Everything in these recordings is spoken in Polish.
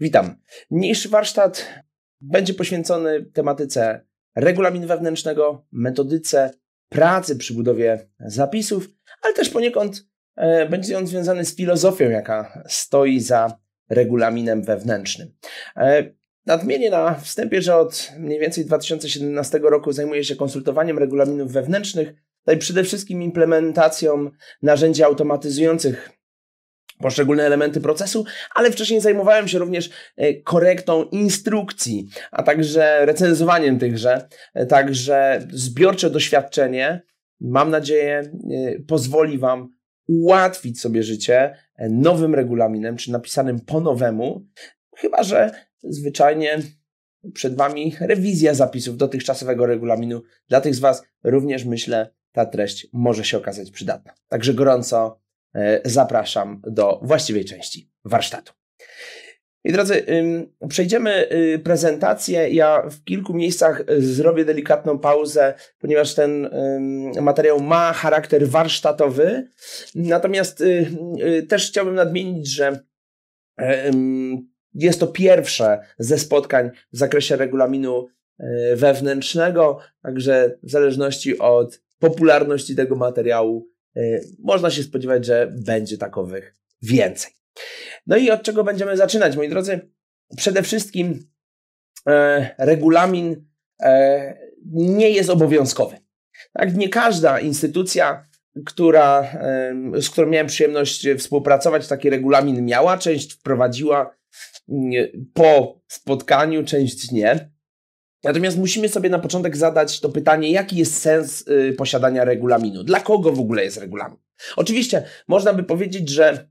Witam. Niniejszy warsztat będzie poświęcony tematyce regulaminu wewnętrznego, metodyce pracy przy budowie zapisów, ale też poniekąd e, będzie on związany z filozofią, jaka stoi za regulaminem wewnętrznym. E, nadmienię na wstępie, że od mniej więcej 2017 roku zajmuję się konsultowaniem regulaminów wewnętrznych, tutaj przede wszystkim implementacją narzędzi automatyzujących poszczególne elementy procesu, ale wcześniej zajmowałem się również e, korektą instrukcji, a także recenzowaniem tychże. E, także zbiorcze doświadczenie, mam nadzieję, e, pozwoli Wam ułatwić sobie życie nowym regulaminem, czy napisanym po nowemu, chyba że zwyczajnie przed Wami rewizja zapisów dotychczasowego regulaminu. Dla tych z Was również myślę, ta treść może się okazać przydatna. Także gorąco zapraszam do właściwej części warsztatu. I drodzy, przejdziemy y, prezentację. Ja w kilku miejscach y, zrobię delikatną pauzę, ponieważ ten materiał ma charakter warsztatowy. Natomiast y, też chciałbym nadmienić, że e, jest to pierwsze ze spotkań w zakresie regulaminu e, wewnętrznego, także w zależności od popularności tego materiału można się spodziewać, że będzie takowych więcej. No i od czego będziemy zaczynać, moi drodzy? Przede wszystkim e, regulamin e, nie jest obowiązkowy. Tak, nie każda instytucja, która, e, z którą miałem przyjemność współpracować, taki regulamin miała. Część wprowadziła po spotkaniu, część nie. Natomiast musimy sobie na początek zadać to pytanie, jaki jest sens y, posiadania regulaminu? Dla kogo w ogóle jest regulamin? Oczywiście można by powiedzieć, że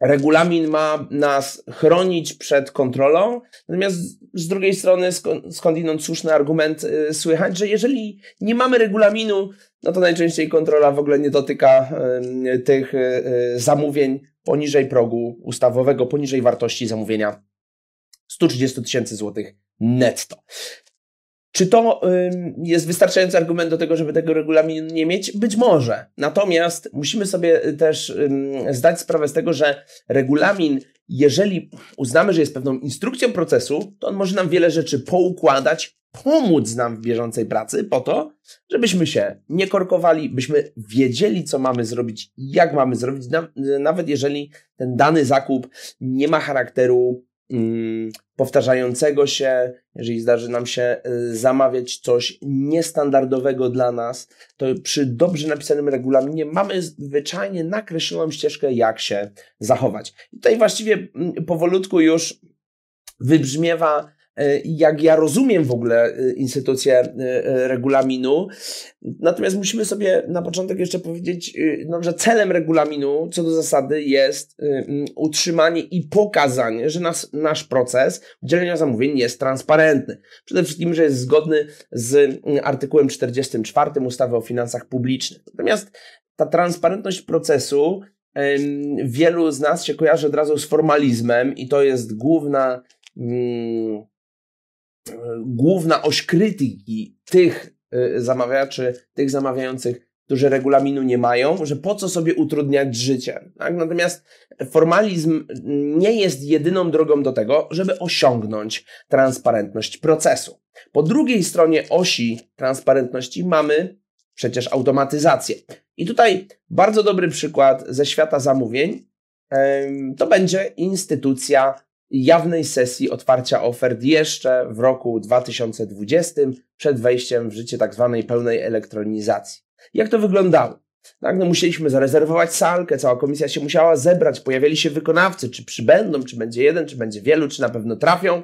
regulamin ma nas chronić przed kontrolą, natomiast z drugiej strony skądinąd słuszny argument y, słychać, że jeżeli nie mamy regulaminu, no to najczęściej kontrola w ogóle nie dotyka y, tych y, zamówień poniżej progu ustawowego, poniżej wartości zamówienia 130 tysięcy złotych netto. Czy to jest wystarczający argument do tego, żeby tego regulaminu nie mieć? Być może. Natomiast musimy sobie też zdać sprawę z tego, że regulamin, jeżeli uznamy, że jest pewną instrukcją procesu, to on może nam wiele rzeczy poukładać, pomóc nam w bieżącej pracy po to, żebyśmy się nie korkowali, byśmy wiedzieli, co mamy zrobić, jak mamy zrobić, nawet jeżeli ten dany zakup nie ma charakteru powtarzającego się, jeżeli zdarzy nam się y, zamawiać coś niestandardowego dla nas, to przy dobrze napisanym regulaminie mamy zwyczajnie nakreśloną ścieżkę, jak się zachować. I tutaj właściwie mm, powolutku już wybrzmiewa jak ja rozumiem w ogóle e, instytucję e, regulaminu. Natomiast musimy sobie na początek jeszcze powiedzieć, no, że celem regulaminu co do zasady jest utrzymanie i pokazanie, że nas, nasz proces udzielenia zamówień jest transparentny. Przede wszystkim, że jest zgodny z artykułem 44 ustawy o finansach publicznych. Natomiast ta transparentność procesu wielu z nas się kojarzy od razu z formalizmem i to jest główna główna oś krytyki tych y, zamawiaczy, tych zamawiających, którzy regulaminu nie mają, że po co sobie utrudniać życie. Tak? Natomiast formalizm nie jest jedyną drogą do tego, żeby osiągnąć transparentność procesu. Po drugiej stronie osi transparentności mamy przecież automatyzację. I tutaj bardzo dobry przykład ze świata zamówień to będzie instytucja jawnej sesji otwarcia ofert jeszcze w roku 2020, przed wejściem w życie tak zwanej pełnej elektronizacji. Jak to wyglądało? Tak, no musieliśmy zarezerwować salkę, cała komisja się musiała zebrać, pojawiali się wykonawcy, czy przybędą, czy będzie jeden, czy będzie wielu, czy na pewno trafią.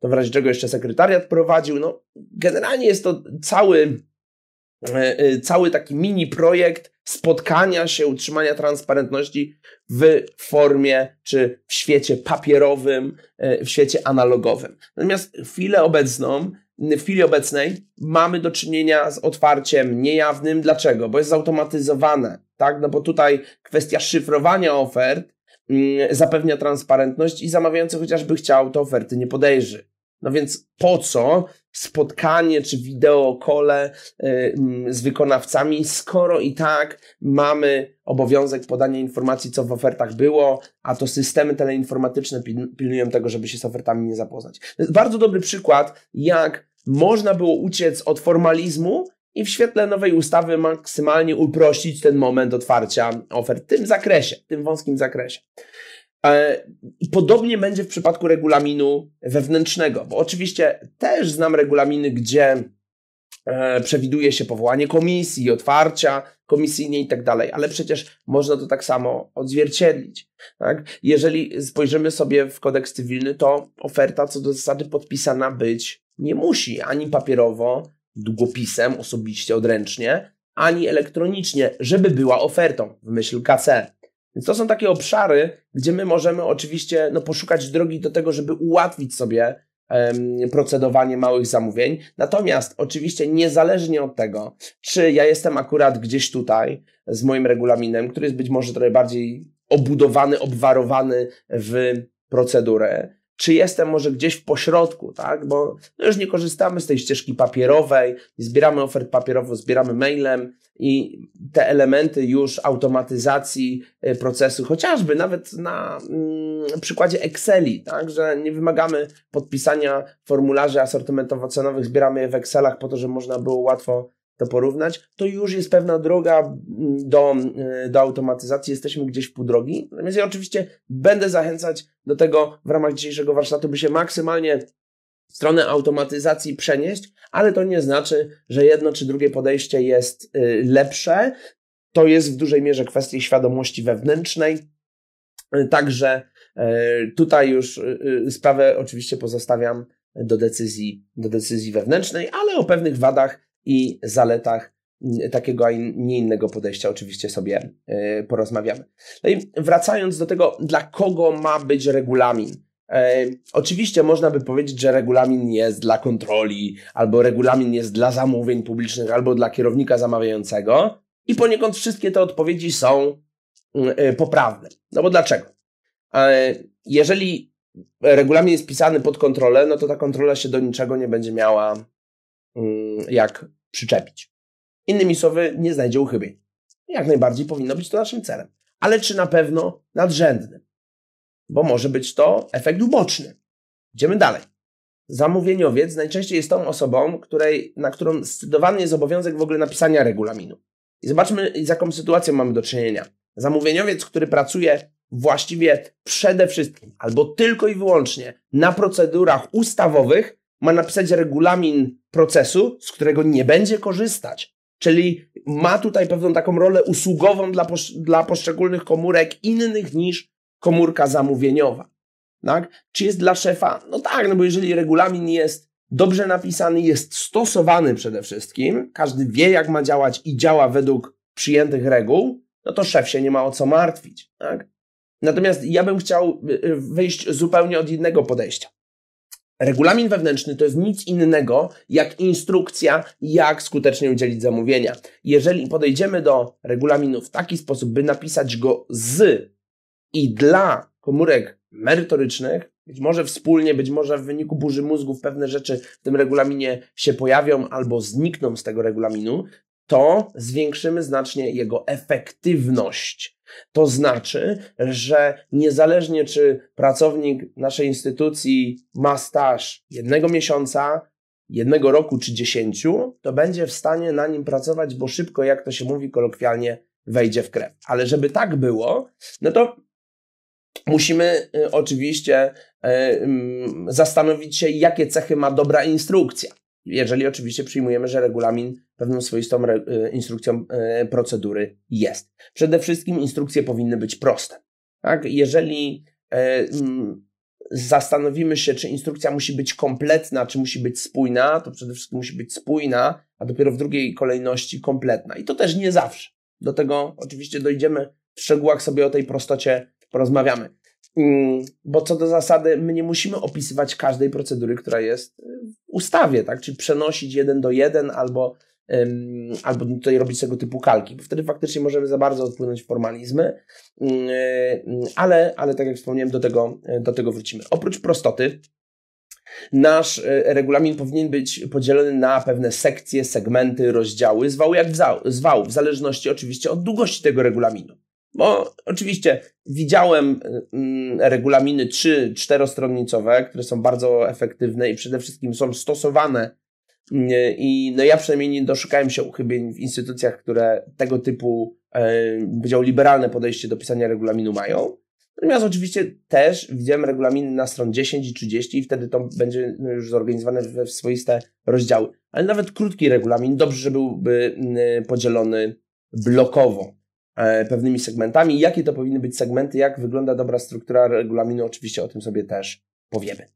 To w razie czego jeszcze sekretariat prowadził. No, generalnie jest to cały cały taki mini projekt spotkania się, utrzymania transparentności w formie czy w świecie papierowym, e, w świecie analogowym. Natomiast w chwili obecną, w chwili obecnej mamy do czynienia z otwarciem niejawnym. Dlaczego? Bo jest zautomatyzowane, tak? No bo tutaj kwestia szyfrowania ofert mm, zapewnia transparentność i zamawiający chociażby chciał, to oferty nie podejrzy. No więc po co spotkanie czy wideo kole z wykonawcami, skoro i tak mamy obowiązek podania informacji, co w ofertach było, a to systemy teleinformatyczne pilnują tego, żeby się z ofertami nie zapoznać. To jest bardzo dobry przykład, jak można było uciec od formalizmu i w świetle nowej ustawy maksymalnie uprościć ten moment otwarcia ofert w tym zakresie, w tym wąskim zakresie. E, podobnie będzie w przypadku regulaminu wewnętrznego, bo oczywiście też znam regulaminy, gdzie e, przewiduje się powołanie komisji, otwarcia komisyjnie i tak dalej, ale przecież można to tak samo odzwierciedlić. Tak? Jeżeli spojrzymy sobie w kodeks cywilny, to oferta co do zasady podpisana być nie musi ani papierowo, długopisem, osobiście, odręcznie, ani elektronicznie, żeby była ofertą w myśl KC. Więc to są takie obszary, gdzie my możemy oczywiście no, poszukać drogi do tego, żeby ułatwić sobie procedowanie małych zamówień. Natomiast oczywiście niezależnie od tego, czy ja jestem akurat gdzieś tutaj z moim regulaminem, który jest być może trochę bardziej obudowany, obwarowany w procedurę, czy jestem może gdzieś w pośrodku, tak? Bo no już nie korzystamy z tej ścieżki papierowej, zbieramy ofert papierowo, zbieramy mailem i te elementy już automatyzacji y, procesu, chociażby nawet na mm, przykładzie Exceli, tak? Że nie wymagamy podpisania formularzy asortymentowo-cenowych, zbieramy je w Excelach po to, żeby można było łatwo to porównać, to już jest pewna droga do, y, do automatyzacji, jesteśmy gdzieś w pół drogi. Natomiast ja oczywiście będę zachęcać do tego w ramach dzisiejszego warsztatu, by się maksymalnie w stronę automatyzacji przenieść, ale to nie znaczy, że jedno czy drugie podejście jest y, lepsze. To jest w dużej mierze kwestia świadomości wewnętrznej. Y, także tutaj już sprawę oczywiście pozostawiam do decyzji, do decyzji wewnętrznej, ale o pewnych wadach i zaletach takiego, a nie innego podejścia oczywiście sobie e, porozmawiamy. No i wracając do tego, dla kogo ma być regulamin. E, oczywiście można by powiedzieć, że regulamin jest dla kontroli, albo regulamin jest dla zamówień publicznych, albo dla kierownika zamawiającego. I poniekąd wszystkie te odpowiedzi są e, poprawne. No bo dlaczego? Jeżeli regulamin jest pisany pod kontrolę, no to ta kontrola się do niczego nie będzie miała Mm, jak przyczepić. Innymi słowy, nie znajdzie uchybień. Jak najbardziej powinno być to naszym celem. Ale czy na pewno nadrzędnym? Bo może być to efekt uboczny. Idziemy dalej. Zamówieniowiec najczęściej jest tą osobą, której, na którą zdecydowany jest obowiązek w ogóle napisania regulaminu. I zobaczmy, z jaką sytuacją mamy do czynienia. Zamówieniowiec, który pracuje właściwie przede wszystkim albo tylko i wyłącznie na procedurach ustawowych, ma napisać regulamin procesu, z którego nie będzie korzystać. Czyli ma tutaj pewną taką rolę usługową dla, posz dla poszczególnych komórek innych niż komórka zamówieniowa. Tak? Czy jest dla szefa? No tak, no bo jeżeli regulamin jest dobrze napisany, jest stosowany przede wszystkim, każdy wie, jak ma działać i działa według przyjętych reguł, no to szef się nie ma o co martwić. Tak? Natomiast ja bym chciał y, y, wyjść zupełnie od innego podejścia. Regulamin wewnętrzny to jest nic innego jak instrukcja, jak skutecznie udzielić zamówienia. Jeżeli podejdziemy do regulaminu w taki sposób, by napisać go z i dla komórek merytorycznych, być może wspólnie, być może w wyniku burzy mózgów pewne rzeczy w tym regulaminie się pojawią albo znikną z tego regulaminu, to zwiększymy znacznie jego efektywność. To znaczy, że niezależnie czy pracownik naszej instytucji ma staż jednego miesiąca, jednego roku czy dziesięciu, to będzie w stanie na nim pracować, bo szybko, jak to się mówi kolokwialnie, wejdzie w krew. Ale żeby tak było, no to musimy y, oczywiście y, mm, zastanowić się, jakie cechy ma dobra instrukcja jeżeli oczywiście przyjmujemy, że regulamin pewną swoistą e, instrukcją e, procedury jest. Przede wszystkim instrukcje powinny być proste. Tak? Jeżeli e, zastanowimy się, czy instrukcja musi być kompletna, czy musi być spójna, to przede wszystkim musi być spójna, a dopiero w drugiej kolejności kompletna. I to też nie zawsze. Do tego oczywiście dojdziemy w szczegółach sobie o tej prostocie porozmawiamy. Mm, bo co do zasady, my nie musimy opisywać każdej procedury, która jest ustawie, tak? Czyli przenosić jeden do jeden albo, um, albo tutaj robić tego typu kalki, bo wtedy faktycznie możemy za bardzo odpłynąć w formalizmy, um, ale, ale tak jak wspomniałem, do tego, do tego wrócimy. Oprócz prostoty, Nasz e, regulamin powinien być podzielony na pewne sekcje, segmenty, rozdziały, zwał jak zwał, w zależności oczywiście od długości tego regulaminu. Bo oczywiście widziałem mm, regulaminy 3-4-stronnicowe, które są bardzo efektywne i przede wszystkim są stosowane. Mm, I no ja przynajmniej nie doszukałem się uchybień w instytucjach, które tego typu, e, powiedział, liberalne podejście do pisania regulaminu mają. Natomiast oczywiście też widziałem regulaminy na stron 10 i 30 i wtedy to będzie już zorganizowane we swoiste rozdziały. Ale nawet krótki regulamin dobrze, że byłby mm, podzielony blokowo pewnymi segmentami. Jakie to powinny być segmenty, jak wygląda dobra struktura regulaminu, oczywiście o tym sobie też powiemy.